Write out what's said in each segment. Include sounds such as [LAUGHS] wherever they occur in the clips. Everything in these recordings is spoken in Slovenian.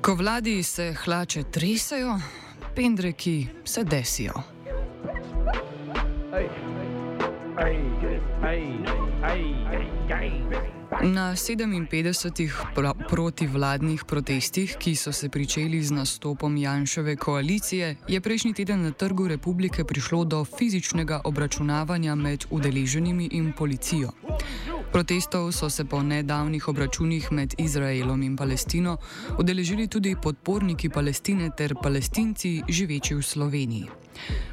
Ko vladi se hlače tresajo, pendreki se desijo. Na 57 pro protivladnih protestih, ki so se pričeli z nastopom Janševe koalicije, je prejšnji teden na Trgu republike prišlo do fizičnega obračunavanja med udeleženimi in policijo. Protestov so se po nedavnih obračunih med Izraelom in Palestino udeležili tudi podporniki Palestine ter palestinci živeči v Sloveniji.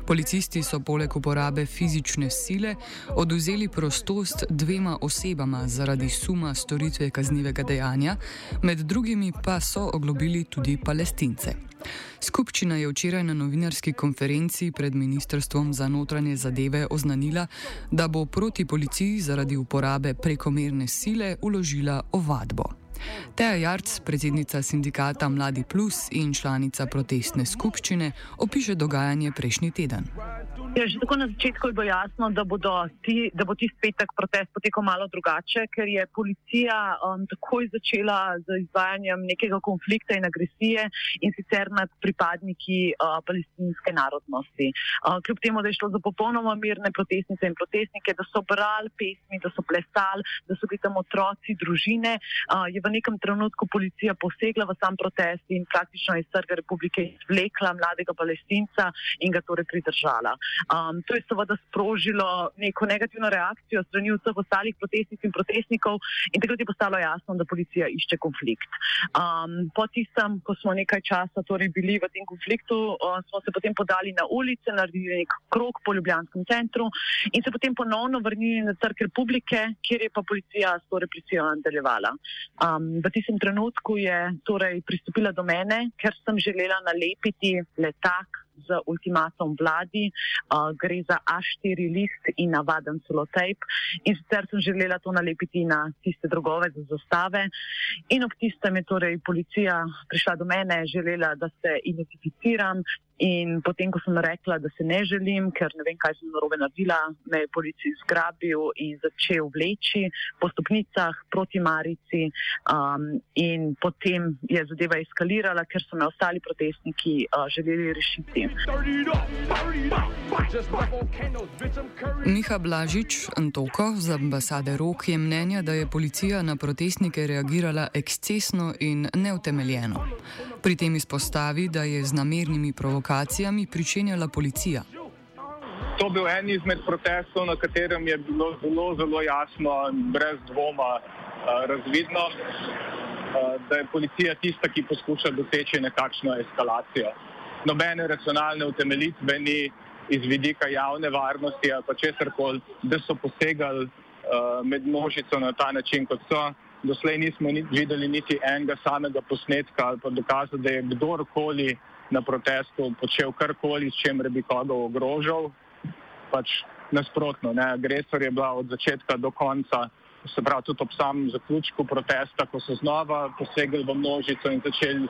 Policisti so poleg uporabe fizične sile oduzeli prostost dvema osebama zaradi suma storitve kaznivega dejanja, med drugimi pa so oglobili tudi palestince. Skupščina je včeraj na novinarski konferenci pred Ministrstvom za notranje zadeve oznanila, da bo proti policiji zaradi uporabe prekomerne sile uložila ovadbo. Teja Jarc, predsednica sindikata Mladi Plus in članica protestne skupščine, opiše dogajanje prejšnji teden. Ja, že tako na začetku je bilo jasno, da, ti, da bo ti petek protest potekal malo drugače, ker je policija um, takoj začela z izvajanjem nekega konflikta in agresije in sicer nad pripadniki uh, palestinske narodnosti. Uh, kljub temu, da je šlo za popolnoma mirne protestnice in protestnike, da so brali pesmi, da so plesali, da so bili tam otroci, družine, uh, je v nekem trenutku policija posegla v sam protest in praktično iz trga republike izvlekla mladega palestinca in ga torej pridržala. Um, to je seveda sprožilo neko negativno reakcijo strani vseh ostalih protestnic in protestnikov, in takrat je postalo jasno, da policija išče konflikt. Um, po tistem, ko smo nekaj časa torej bili v tem konfliktu, uh, smo se potem podali na ulice, naredili nek krok po Ljubljanskem centru in se potem ponovno vrnili na Trg Republike, kjer je pa policija s to represijo nadaljevala. Um, v tistem trenutku je torej pristopila do mene, ker sem želela nalepiti letak z ultimatom vladi, uh, gre za A4 list in navaden celotejp. In sicer sem želela to nalepiti na tiste drugove za zastave. In ob tistem je torej policija prišla do mene, želela, da se identificiram, In potem, ko sem rekla, da se ne želim, ker ne vem, kaj sem narobe naredila, me je policist zgrabil in začel vleči po stopnicah proti Marici. Um, in potem je zadeva eskalirala, ker so me ostali protestniki uh, želeli rešiti. Miha Blažič, Antoko z ambasade Rok, je mnenja, da je policija na protestnike reagirala ekscesno in neutemeljeno. Pri tem izpostavi, da je z namernimi provokacijami provokacijami pričenjala policija. To je bil en izmed protestov, na katerem je bilo zelo, zelo jasno in brez dvoma razvidno, da je policija tista, ki poskuša doseči nekakšno eskalacijo. Nobene racionalne utemeljitve ni iz vidika javne varnosti ali pa česar koli, da so posegali med množico na ta način, kot so. Doslej nismo videli niti enega samega posnetka ali pa dokaza, da je kdorkoli na protestu počel karkoli, s čem bi koga ogrožal. Pač nasprotno, ne? agresor je bila od začetka do konca, se pravi tudi ob samem zaključku protesta, ko so znova posegli v množico in začeli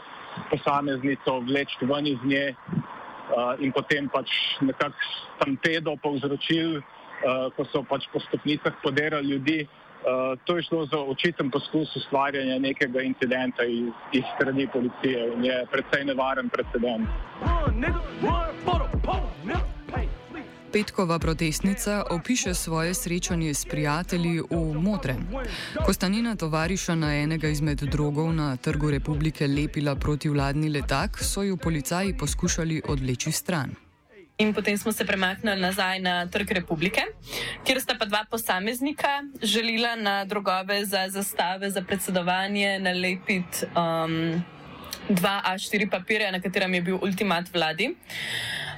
posameznico vleči ven iz nje uh, in potem pač nekako stampedo povzročili, uh, ko so pač po stopnicah poderali ljudi. Uh, to je šlo za očiten poskus ustvarjanja nekega incidenta iz, iz strani policije in je predvsej nevaren precedent. Petkova protestnica opiše svoje srečanje s prijatelji v Modrem. Ko sta njena tovariša na enega izmed drogov na Trgu Republike lepila proti vladni letak, so ju policaji poskušali odvleči stran. In potem smo se premaknili nazaj na Trg Republike, kjer sta pa dva posameznika želela na drogove za zastave za predsedovanje nalepiti um, dva A4 papirja, na katerem je bil ultimat vladi.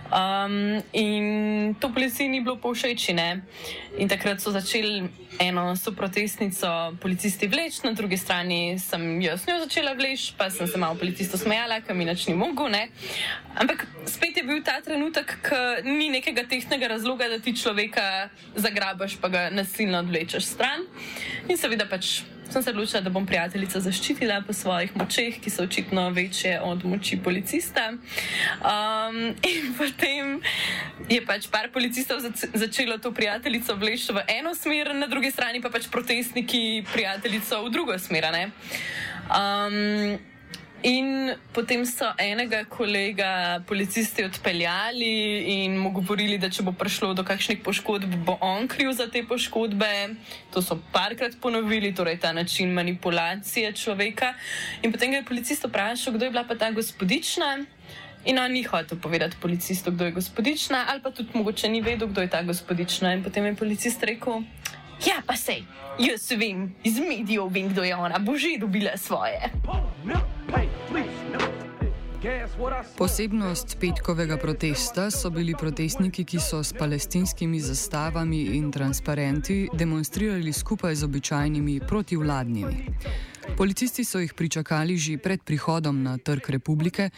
Um, in to policiji ni bilo povšeči. Ne? In takrat so začeli eno so protestnico policisti vleči, na drugi strani sem s njo začela vleči, pa sem se malo policistov smejala, ker mi nič ni mogel. Ne? Ampak spet je bil ta trenutek, ko ni nekega tehnega razloga, da ti človeka zagrabaš, pa ga nasilno odvlečeš stran. In seveda pač sem se odločila, da bom prijateljica zaščitila po svojih močeh, ki so očitno večje od moči policista. Um, in [LAUGHS] potem je pač par policistov začelo to prijateljico vleči v eno smer, na drugi strani pa pač protestniki prijateljico v drugo smer. Um, In potem so enega kolega policisti odpeljali in mu govorili, da če bo prišlo do kakšnih poškodb, bo on kriv za te poškodbe. To so parkrat ponovili, torej ta način manipulacije človeka. In potem ga je policist vprašal, kdo je bila pa ta gospodična. In on ni hotel povedati policistu, kdo je gospodična, ali pa tudi mogoče ni vedel, kdo je ta gospodična. In potem je policist rekel: Ja, pa sej, jaz vem, iz medijev vem, kdo je ona, bo že dobila svoje. Oh, no. Posebnost petkovega protesta so bili protestniki, ki so s palestinskimi zastavami in transparenti demonstrirali skupaj z običajnimi protivladnimi. Policisti so jih pričakali že pred prihodom na Trg Republike,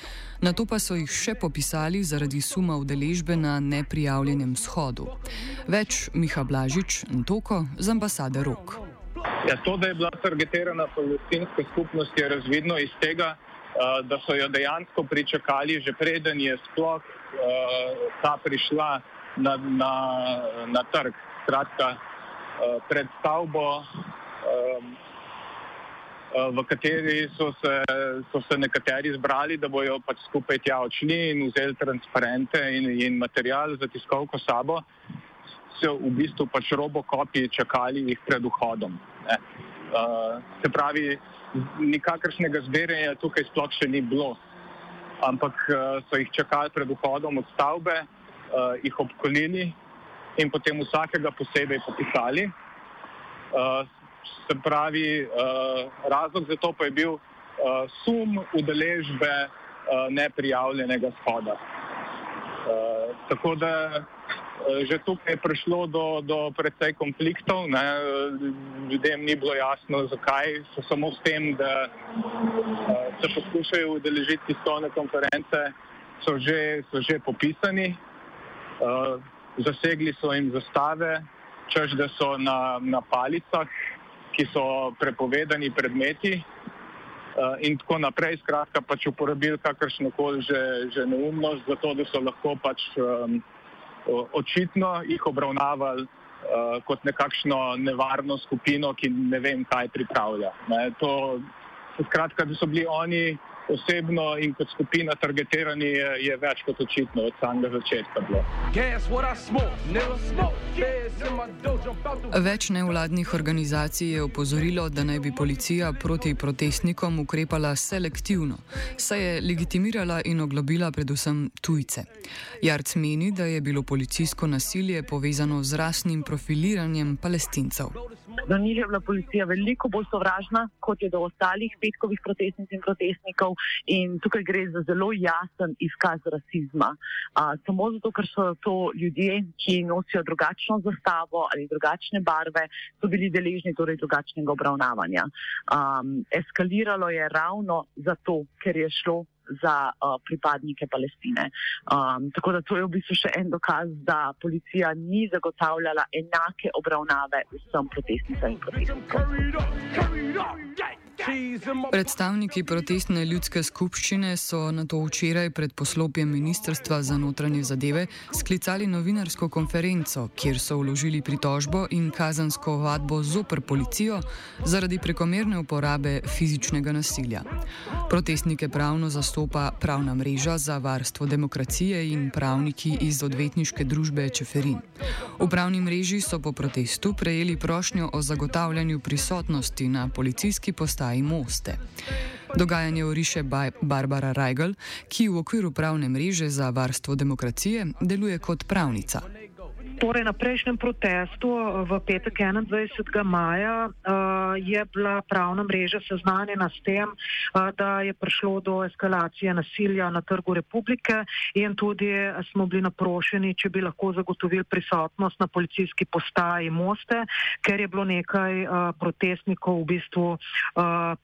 na to pa so jih še popisali zaradi suma udeležbe na neprijavljenem shodu. Več Miha Blažič in Toko z ambasade Rok. Ja, to, da je bila targetirana palestinska skupnost, je razvidno iz tega, uh, da so jo dejansko pričakali, že preden je sploh uh, ta prišla na, na, na trg. Skratka, uh, pred stavbo, uh, v kateri so se, so se nekateri zbrali, da bojo pač skupaj tja odšli in vzeli transparente in, in material za tiskovko sabo so v bistvu pač robokopi čakali jih pred vhodom. Uh, se pravi, nikakršnega zbiranja tukaj sploh še ni bilo, ampak uh, so jih čakali pred vhodom od stavbe, uh, jih obkolili in potem vsakega posebej popisali. Uh, se pravi, uh, razlog za to pa je bil uh, sum udeležbe uh, neprijavljenega shoda. Uh, tako da že tukaj je prišlo do, do precej konfliktov. Ne. Ljudem ni bilo jasno, zakaj so samo s tem, da uh, se poskušajo udeležiti tiskovne konference, so že, so že popisani. Zasegli so jim zastave, čež da so na, na palicah, ki so prepovedani predmeti. In tako naprej, skratka, pač uporabili kakršno koli že, že neumnost, zato da so lahko pač um, očitno jih obravnavali uh, kot nekakšno nevarno skupino, ki ne vem, kaj pripravlja. Ne, to, skratka, da so bili oni osebno in kot skupina targetirani, je, je več kot očitno od samega začetka. Več nevladnih organizacij je opozorilo, da naj bi policija proti protestnikom ukrepala selektivno, saj je legitimirala in oglobila predvsem tujce. Jarc meni, da je bilo policijsko nasilje povezano z rasnim profiliranjem palestincev. Do njih je bila policija veliko bolj sovražna, kot je do ostalih petkovih protestnic in protestnikov, in tukaj gre za zelo jasen izkaz rasizma. A, samo zato, ker so to ljudje, ki nosijo drugačno zastavo ali drugačne barve, so bili deležni torej drugačnega obravnavanja. Um, eskaliralo je ravno zato, ker je šlo za uh, pripadnike Palestine. Um, tako da to je v bistvu še en dokaz, da policija ni zagotavljala enake obravnave vsem protestnicam in protestnikom. Predstavniki protestne ljudske skupščine so na to včeraj pred poslopjem Ministrstva za notranje zadeve sklicali novinarsko konferenco, kjer so vložili pritožbo in kazansko vadbo zoper policijo zaradi prekomerne uporabe fizičnega nasilja. Protestnike pravno zastopa pravna mreža za varstvo demokracije in pravniki iz odvetniške družbe Čeferin. V pravni mreži so po protestu prejeli prošnjo o zagotavljanju prisotnosti na policijski postaji Moste. Dogajanje oriše Barbara Reigl, ki v okviru pravne mreže za varstvo demokracije deluje kot pravnica. Torej, na prejšnjem protestu v petek 21. maja uh, je bila pravna mreža seznanjena s tem, uh, da je prišlo do eskalacije nasilja na trgu republike in tudi smo bili naprošeni, če bi lahko zagotovili prisotnost na policijski postaji Moste, ker je bilo nekaj protestnikov v bistvu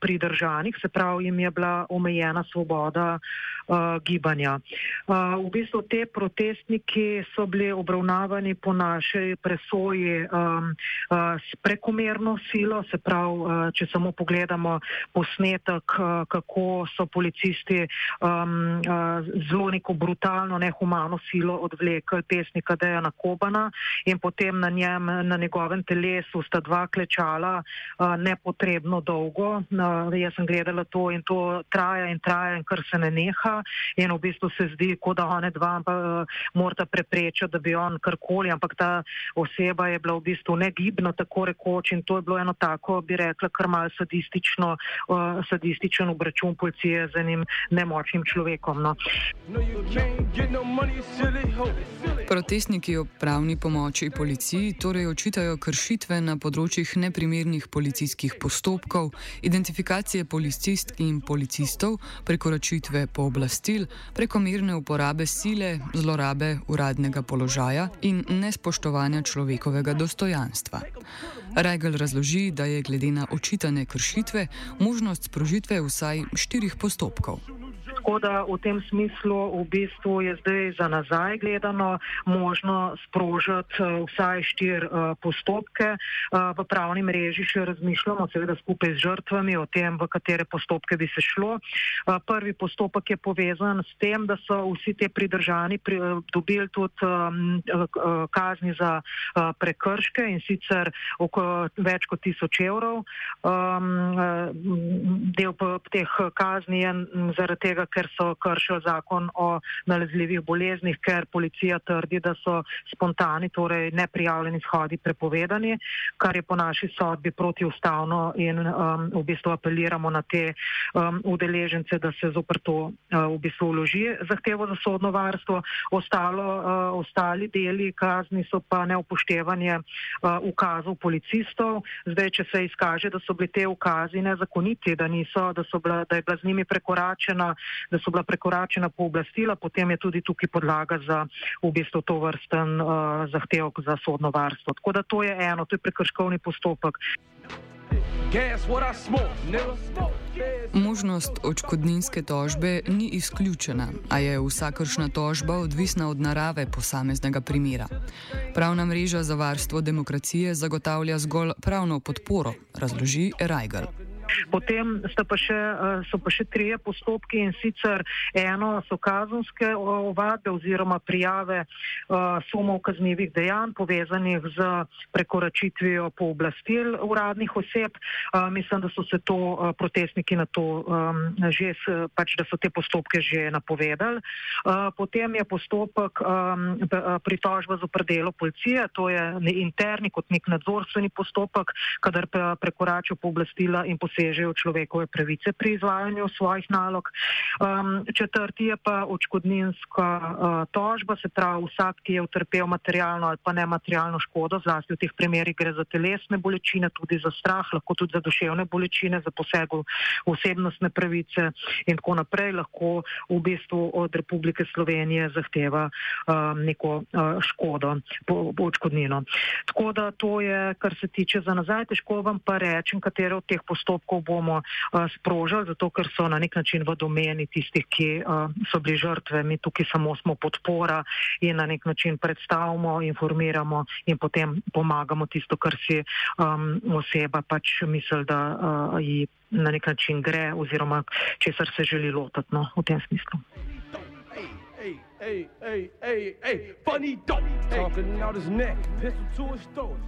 pridržanih, se pravi, jim je bila omejena svoboda gibanja. V bistvu te protestniki so bili obravnavani po našej presoji um, uh, s prekomerno silo, se pravi, uh, če samo pogledamo posnetek, uh, kako so policisti um, uh, zelo neko brutalno, nehumano silo odvlekli pesnika Dejana Kobana in potem na njem, na njegovem telesu sta dva klečala uh, nepotrebno dolgo. Uh, jaz sem gledala to in to traja in traja in kar se ne neha in v bistvu se zdi, kot da one dva uh, morata preprečiti, da bi on karkoli ampak ta oseba je bila v bistvu negibna, tako rekoč, in to je bilo eno tako, bi rekla, kar mal sadistično, uh, sadističen obračun policije z enim nemočnim človekom. No. Protestniki ob pravni pomoči policiji torej očitajo kršitve na področjih neprimernih policijskih postopkov, identifikacije policistk in policistov, prekoračitve pooblastil, prekomerne uporabe sile, zlorabe uradnega položaja in nespoštovanja človekovega dostojanstva. Reigl razloži, da je glede na očitane kršitve možnost sprožitve vsaj štirih postopkov. Tako da v tem smislu v bistvu je zdaj za nazaj gledano možno sprožiti eh, vsaj štir uh, postopke. Uh, v pravni mreži še razmišljamo, seveda skupaj z žrtvami, o tem, v katere postopke bi se šlo. Prvi postopek je povezan s tem, da so vsi te pridržani pri, dobili tudi um, kazni za uh, prekrške in sicer oko, več kot tisoč evrov. Um, del teh kazni je zaradi tega, ker so kršili zakon o nalezljivih boleznih, ker policija trdi, da so spontani, torej neprijavljeni shodi prepovedani, kar je po naši sodbi protiustavno in um, v bistvu apeliramo na te um, udeležence, da se zopr to uh, v bistvu vloži zahtevo za sodno varstvo. Ostalo, uh, ostali deli kazni so pa neupoštevanje uh, ukazov policistov. Zdaj, če se izkaže, da so bili te ukazi nezakoniti, da, niso, da, bila, da je bila z njimi prekoračena da so bila prekoračena pooblastila, potem je tudi tukaj podlaga za v bistvu to vrsten uh, zahtevek za sodno varstvo. Tako da to je eno, to je prekrškovni postopek. Možnost očkodninske tožbe ni izključena, a je vsakršna tožba odvisna od narave posameznega primera. Pravna mreža za varstvo demokracije zagotavlja zgolj pravno podporo, razloži Rajgal. Potem pa še, eh, so pa še trije postopki in sicer eno so kazanske ovadbe oziroma prijave uh, sumov kaznjivih dejanj povezanih z prekoračitvijo pooblastil uradnih oseb. Uh, mislim, da so se to protestniki na to um, že, pač da so te postopke že napovedali. Potem je postopek um, pritožba za predelo policije, to je interni kot nek nadzorstveni postopek, kadar prekoračijo pooblastila in posebej posežejo človekove pravice pri izvajanju svojih nalog. Um, četrti je pa očkodninska uh, tožba, se pravi vsak, ki je utrpel materialno ali pa nematerialno škodo, zlasti v teh primerih gre za telesne bolečine, tudi za strah, lahko tudi za duševne bolečine, za poseg v osebnostne pravice in tako naprej, lahko v bistvu od Republike Slovenije zahteva um, neko uh, škodo, po, po očkodnino. Tako da to je, kar se tiče za nazaj, težko vam pa rečem, katere od teh postopkov kako bomo uh, sprožili, zato ker so na nek način v domeni tistih, ki uh, so bili žrtve. Mi tukaj samo smo podpora in na nek način predstavimo, informiramo in potem pomagamo tisto, kar si um, oseba pač misli, da uh, ji na nek način gre oziroma česar se želi lotiti no, v tem smislu.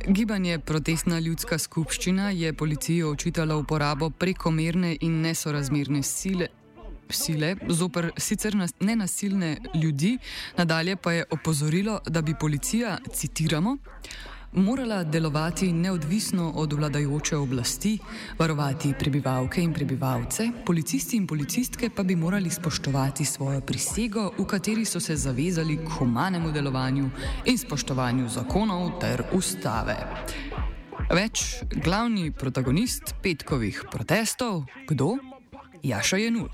Gibanje Protestna ljudska skupščina je policiji očitala uporabo prekomerne in nesorazmerne sile. Sile zoper sicer nas, nenasilne ljudi, nadalje pa je opozorilo, da bi policija, citiramo, morala delovati neodvisno od vladajoče oblasti, varovati prebivalke in prebivalce, policisti in policistke pa bi morali spoštovati svojo prisego, v kateri so se zavezali k humanemu delovanju in spoštovanju zakonov ter ustave. Več glavni protagonist petkovih protestov, kdo? Jaša je nul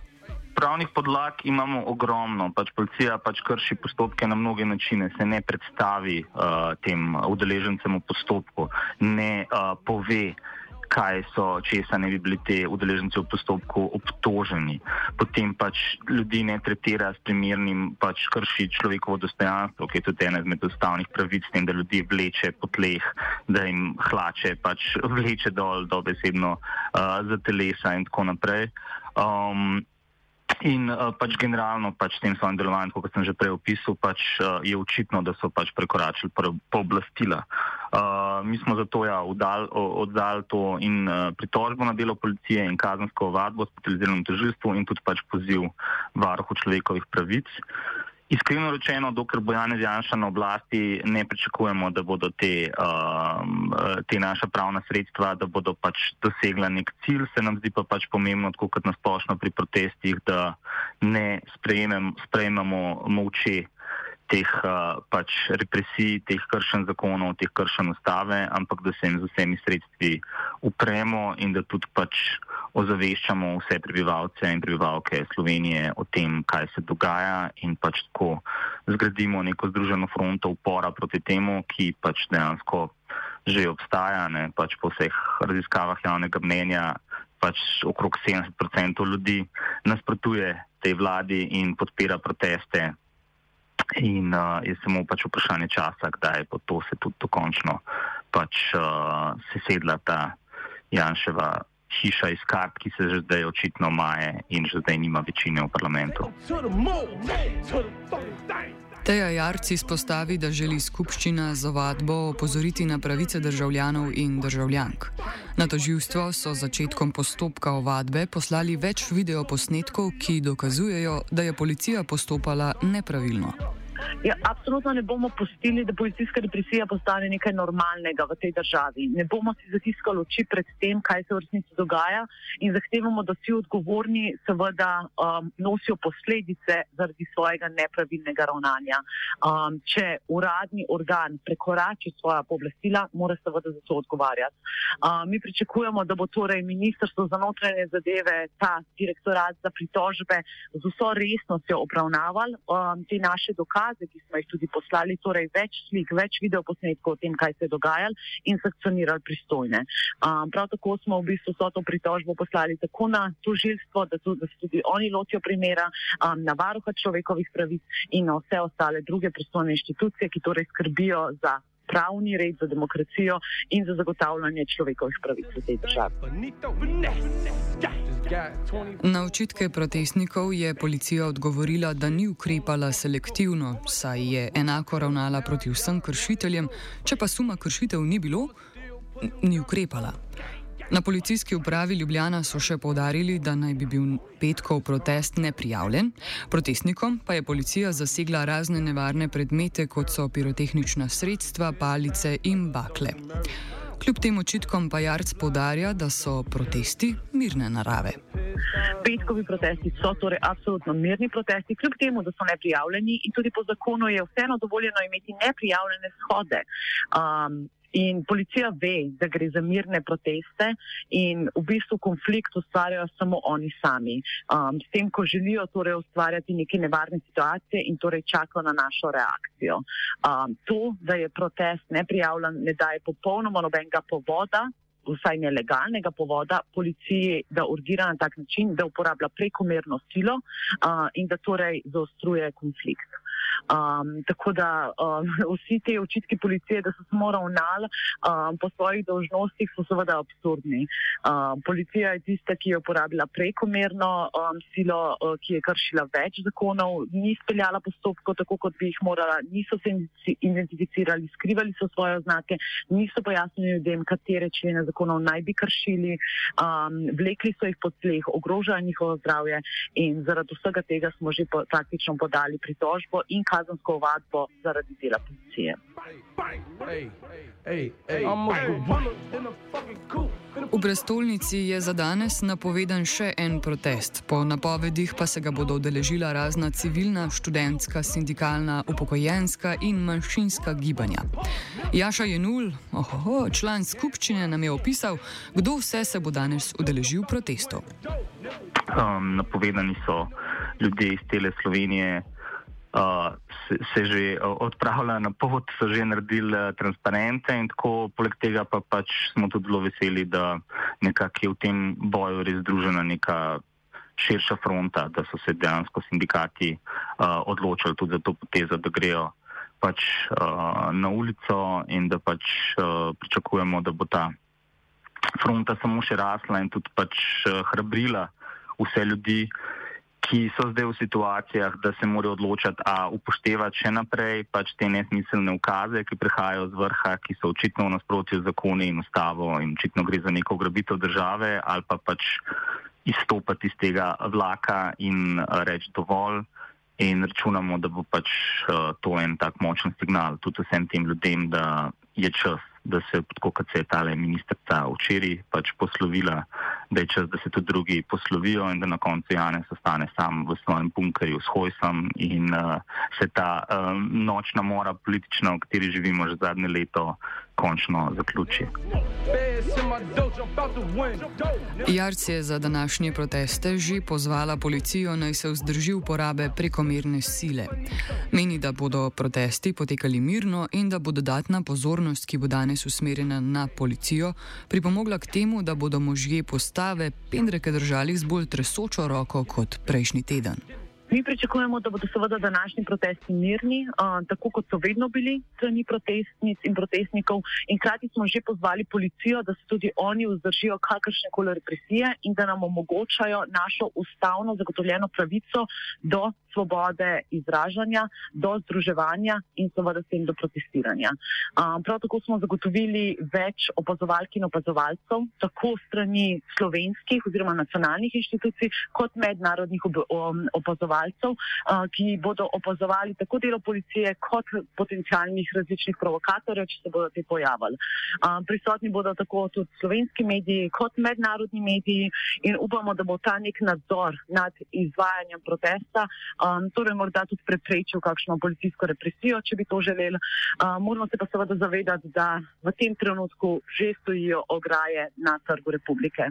pravnih podlag imamo ogromno. Pač policija pač krši postopke na mnoge načine, se ne predstavi uh, tem udeležencem v postopku, ne uh, pove, kaj so, česa ne bi bili te udeleženci v postopku obtoženi. Potem pač ljudi ne tretira s primernim, pač krši človekovo dostojanstvo, ki je tudi ena izmed ustavnih pravic, tem, da ljudi vleče po tleh, da jim hlače, pač [LAUGHS] vleče dol, dobesedno uh, za telesa in tako naprej. Um, In uh, pač generalno pač s tem svojim delovanjem, kot sem že prej opisal, pač, uh, je očitno, da so pač prekoračili pooblastila. Uh, mi smo zato ja, oddali to in uh, pritožbo na delo policije in kazensko vadbo specializiranem tožilstvu in tudi pač poziv varuhu človekovih pravic. Uh, Iskreno rečeno, dokler bo Janez Janša na oblasti, ne pričakujemo, da bodo te, um, te naša pravna sredstva, da bodo pač dosegla nek cilj. Se nam zdi pa pač pomembno, tako kot nasplošno pri protestih, da ne sprejemamo moči teh uh, pač represij, teh kršen zakonov, teh kršen ustave, ampak da se jim z vsemi sredstvi upremo in da tudi pač ozaveščamo vse prebivalce in prebivalke Slovenije o tem, kaj se dogaja in pač tako zgradimo neko združeno fronto upora proti temu, ki pač dejansko že obstaja, ne, pač po vseh raziskavah javnega mnenja, pač okrog 70% ljudi nasprotuje tej vladi in podpira proteste. In uh, je samo pač vprašanje časa, kdaj bo to se tudi dokončno pač uh, sesedla ta Janševa hiša iz kart, ki se že zdaj očitno maje in že zdaj nima večine v parlamentu. Teja Jarc izpostavi, da želi skupščina z ovadbo opozoriti na pravice državljanov in državljank. Na toživstvo so začetkom postopka ovadbe poslali več videoposnetkov, ki dokazujejo, da je policija postopala nepravilno. Ja, absolutno ne bomo pustili, da policijska represija postane nekaj normalnega v tej državi. Ne bomo si zatiskali oči pred tem, kaj se v resnici dogaja in zahtevamo, da vsi odgovorni seveda um, nosijo posledice zaradi svojega nepravilnega ravnanja. Um, če uradni organ prekorači svoja pooblastila, mora seveda za to odgovarjati. Um, mi pričakujemo, da bo torej Ministrstvo za notranje zadeve, ta direktorat za pritožbe z vso resnostjo obravnaval um, te naše dokaze dokaze, ki smo jih tudi poslali, torej več slik, več videoposnetkov o tem, kaj se je dogajalo in sankcionirali pristojne. Um, prav tako smo v bistvu so to pritožbo poslali tako na tožilstvo, da, da se tudi oni lotijo primera, um, na varuha človekovih pravic in na vse ostale druge pristojne inštitucije, ki torej skrbijo za pravni red, za demokracijo in za zagotavljanje človekovih pravic v tej državi. Na očitke protestnikov je policija odgovorila, da ni ukrepala selektivno, saj je enako ravnala proti vsem kršiteljem, če pa suma kršitev ni bilo, ni ukrepala. Na policijski upravi Ljubljana so še povdarili, da naj bi bil petkov protest neprijavljen, protestnikom pa je policija zasegla razne nevarne predmete, kot so pirotehnična sredstva, palice in bakle. Kljub tem očitkom pa Jarc povdarja, da so protesti mirne narave. Petkovi protesti so torej absolutno mirni protesti, kljub temu, da so neprijavljeni in tudi po zakonu je vseeno dovoljeno imeti neprijavljene shode. Um, In policija ve, da gre za mirne proteste in v bistvu konflikt ustvarjajo samo oni sami. Um, s tem, ko želijo torej ustvarjati neke nevarne situacije in torej čakajo na našo reakcijo. Um, to, da je protest neprijavljen, ne daje popolnoma nobenega povoda vsaj nelegalnega povoda policiji, da urgira na tak način, da uporablja prekomerno silo uh, in da torej zaostruje konflikt. Um, tako da um, [LAUGHS] vsi te očitki policije, da so samo ravnali um, po svojih dolžnostih, so seveda absurdni. Um, policija je tista, ki je uporabila prekomerno um, silo, uh, ki je kršila več zakonov, ni speljala postopkov tako, kot bi jih morala, niso se identificirali, skrivali so svoje oznake, niso pojasnili ljudem, katere člene zakonov naj bi kršili, um, vlekli so jih po tleh, ogrožajo njihovo zdravje in zaradi vsega tega smo že praktično podali pritožbo in kazensko ovadbo zaradi dela policije. V prestolnici je za danes napovedan še en protest. Po napovedih pa se ga bodo udeležila razna civilna, študentska, sindikalna, upokojenska in manjšinska gibanja. Jaša Jenul, ohoho, član skupščine, nam je opisal, kdo vse se bo danes udeležil protestov. Um, napovedani so ljudje iz tele Slovenije, uh, se, se že odpravljajo na pot, so že naredili uh, transparente in tako, poleg tega pa pač smo tudi zelo veseli, da nekako je v tem boju res združena neka širša fronta, da so se dejansko sindikati uh, odločili tudi za to potezo, da grejo pač uh, na ulico in da pač uh, pričakujemo, da bo ta fronta samo še rasla in tudi pač uh, hrabrila vse ljudi, ki so zdaj v situacijah, da se morajo odločiti, a upoštevati še naprej pač te nesmiselne ukaze, ki prihajajo z vrha, ki so očitno v nasprotju z zakoni in ustavo in očitno gre za neko grabitev države ali pa pač izstopati iz tega vlaka in reči dovolj. In računamo, da bo pač uh, to en tak močen signal tudi vsem tem ljudem, da je čas, da se, tako kot se je ta ministrica včeraj pač poslovila, da je čas, da se tudi drugi poslovijo in da na koncu Janez ostane sam v svojem bunkerju s Hojsom in uh, se ta uh, nočna mora politična, v kateri živimo že zadnje leto, končno zaključi. Jarc je za današnje proteste že pozvala policijo naj se vzdrži uporabe prekomerne sile. Meni, da bodo protesti potekali mirno in da bo dodatna pozornost, ki bo danes usmerjena na policijo, pripomogla k temu, da bodo možje postave pendreke držali z bolj tresočo roko kot prejšnji teden. Mi pričakujemo, da bodo seveda današnji protesti mirni, uh, tako kot so vedno bili strani protestnic in protestnikov. In krati smo že pozvali policijo, da se tudi oni vzdržijo kakršne koli represije in da nam omogočajo našo ustavno zagotovljeno pravico do svobode izražanja, do združevanja in seveda s tem do protestiranja. Um, prav tako smo zagotovili več opazovalk in opazovalcev, tako strani slovenskih oziroma nacionalnih inštitucij, kot mednarodnih um, opazovalcev opazovalcev, ki bodo opazovali tako delo policije, kot potencijalnih različnih provokatorjev, če se bodo te pojavili. Prisotni bodo tako tudi slovenski mediji, kot mednarodni mediji in upamo, da bo ta nek nadzor nad izvajanjem protesta, torej morda tudi preprečil kakšno policijsko represijo, če bi to želeli. Moramo se pa seveda zavedati, da v tem trenutku že stojijo ograje na trgu republike.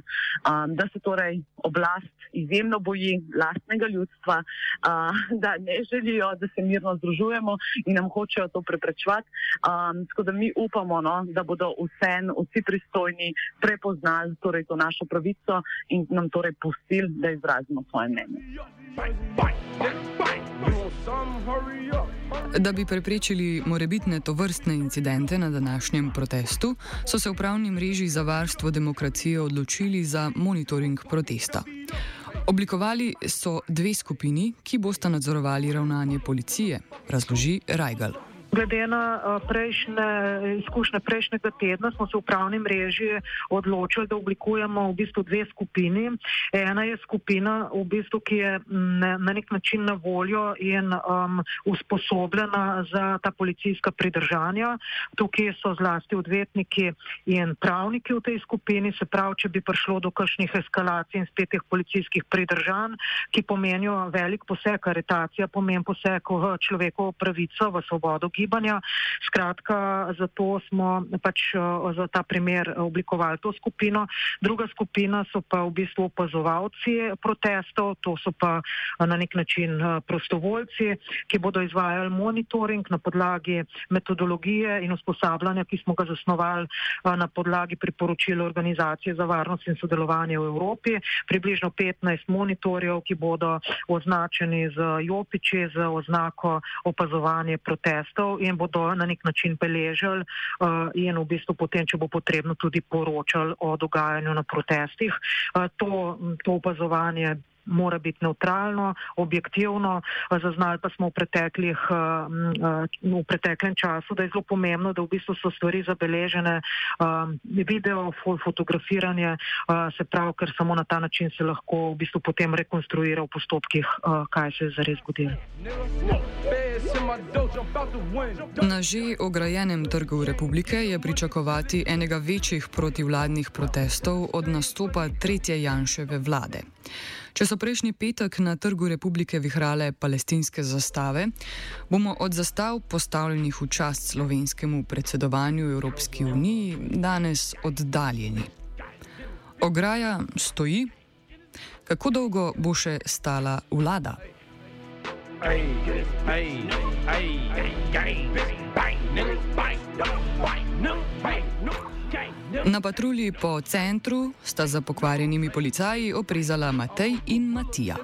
Da se torej oblast izjemno boji lastnega ljudstva, da ne želijo, da se mirno združujemo in nam hočejo to preprečevati. Um, tako da mi upamo, no, da bodo vsem, vsi pristojni prepoznali torej, to našo pravico in nam torej pustili, da izrazimo svoje mnenje. Da bi preprečili morebitne tovrstne incidente na današnjem protestu, so se v pravni mreži za varstvo demokracije odločili za monitoring protesta. Oblikovali so dve skupini, ki bosta nadzorovali ravnanje policije, razloži Rajgal. Glede na prejšnje izkušnje prejšnjega tedna smo se v pravni mreži odločili, da oblikujemo v bistvu dve skupini. Ena je skupina, v bistvu, ki je na nek način na voljo in um, usposobljena za ta policijska pridržanja. Tukaj so zlasti odvetniki in pravniki v tej skupini, se pravi, če bi prišlo do kakšnih eskalacij in spet teh policijskih pridržanj, ki pomenijo velik poseg, aretacija pomeni poseg v človekovo pravico, v svobodo gibanja. Skratka, zato smo pač za ta primer oblikovali to skupino. Druga skupina so pa v bistvu opazovalci protestov, to so pa na nek način prostovoljci, ki bodo izvajali monitoring na podlagi metodologije in usposabljanja, ki smo ga zasnovali na podlagi priporočil Organizacije za varnost in sodelovanje v Evropi. Približno 15 monitorjev, ki bodo označeni z jopiči, z oznako opazovanje protestov in bodo na nek način beležili in v bistvu potem, če bo potrebno, tudi poročali o dogajanju na protestih. To, to opazovanje mora biti neutralno, objektivno. Zaznali pa smo v, v preteklem času, da je zelo pomembno, da v bistvu so stvari zabeležene, video, fotografiranje, se pravi, ker samo na ta način se lahko v bistvu potem rekonstruira v postopkih, kaj se je zares zgodilo. Na že ograjenem trgu republike je pričakovati enega večjih protivladnih protestov od nastopa tretje Janševe vlade. Če so prejšnji petek na trgu republike vihrale palestinske zastave, bomo od zastav postavljenih v čast slovenskemu predsedovanju Evropski uniji danes oddaljeni. Ograja stoji, kako dolgo bo še stala vlada? Na patrulji po centru sta za pokvarjenimi policaji oprezala Matej in Matija.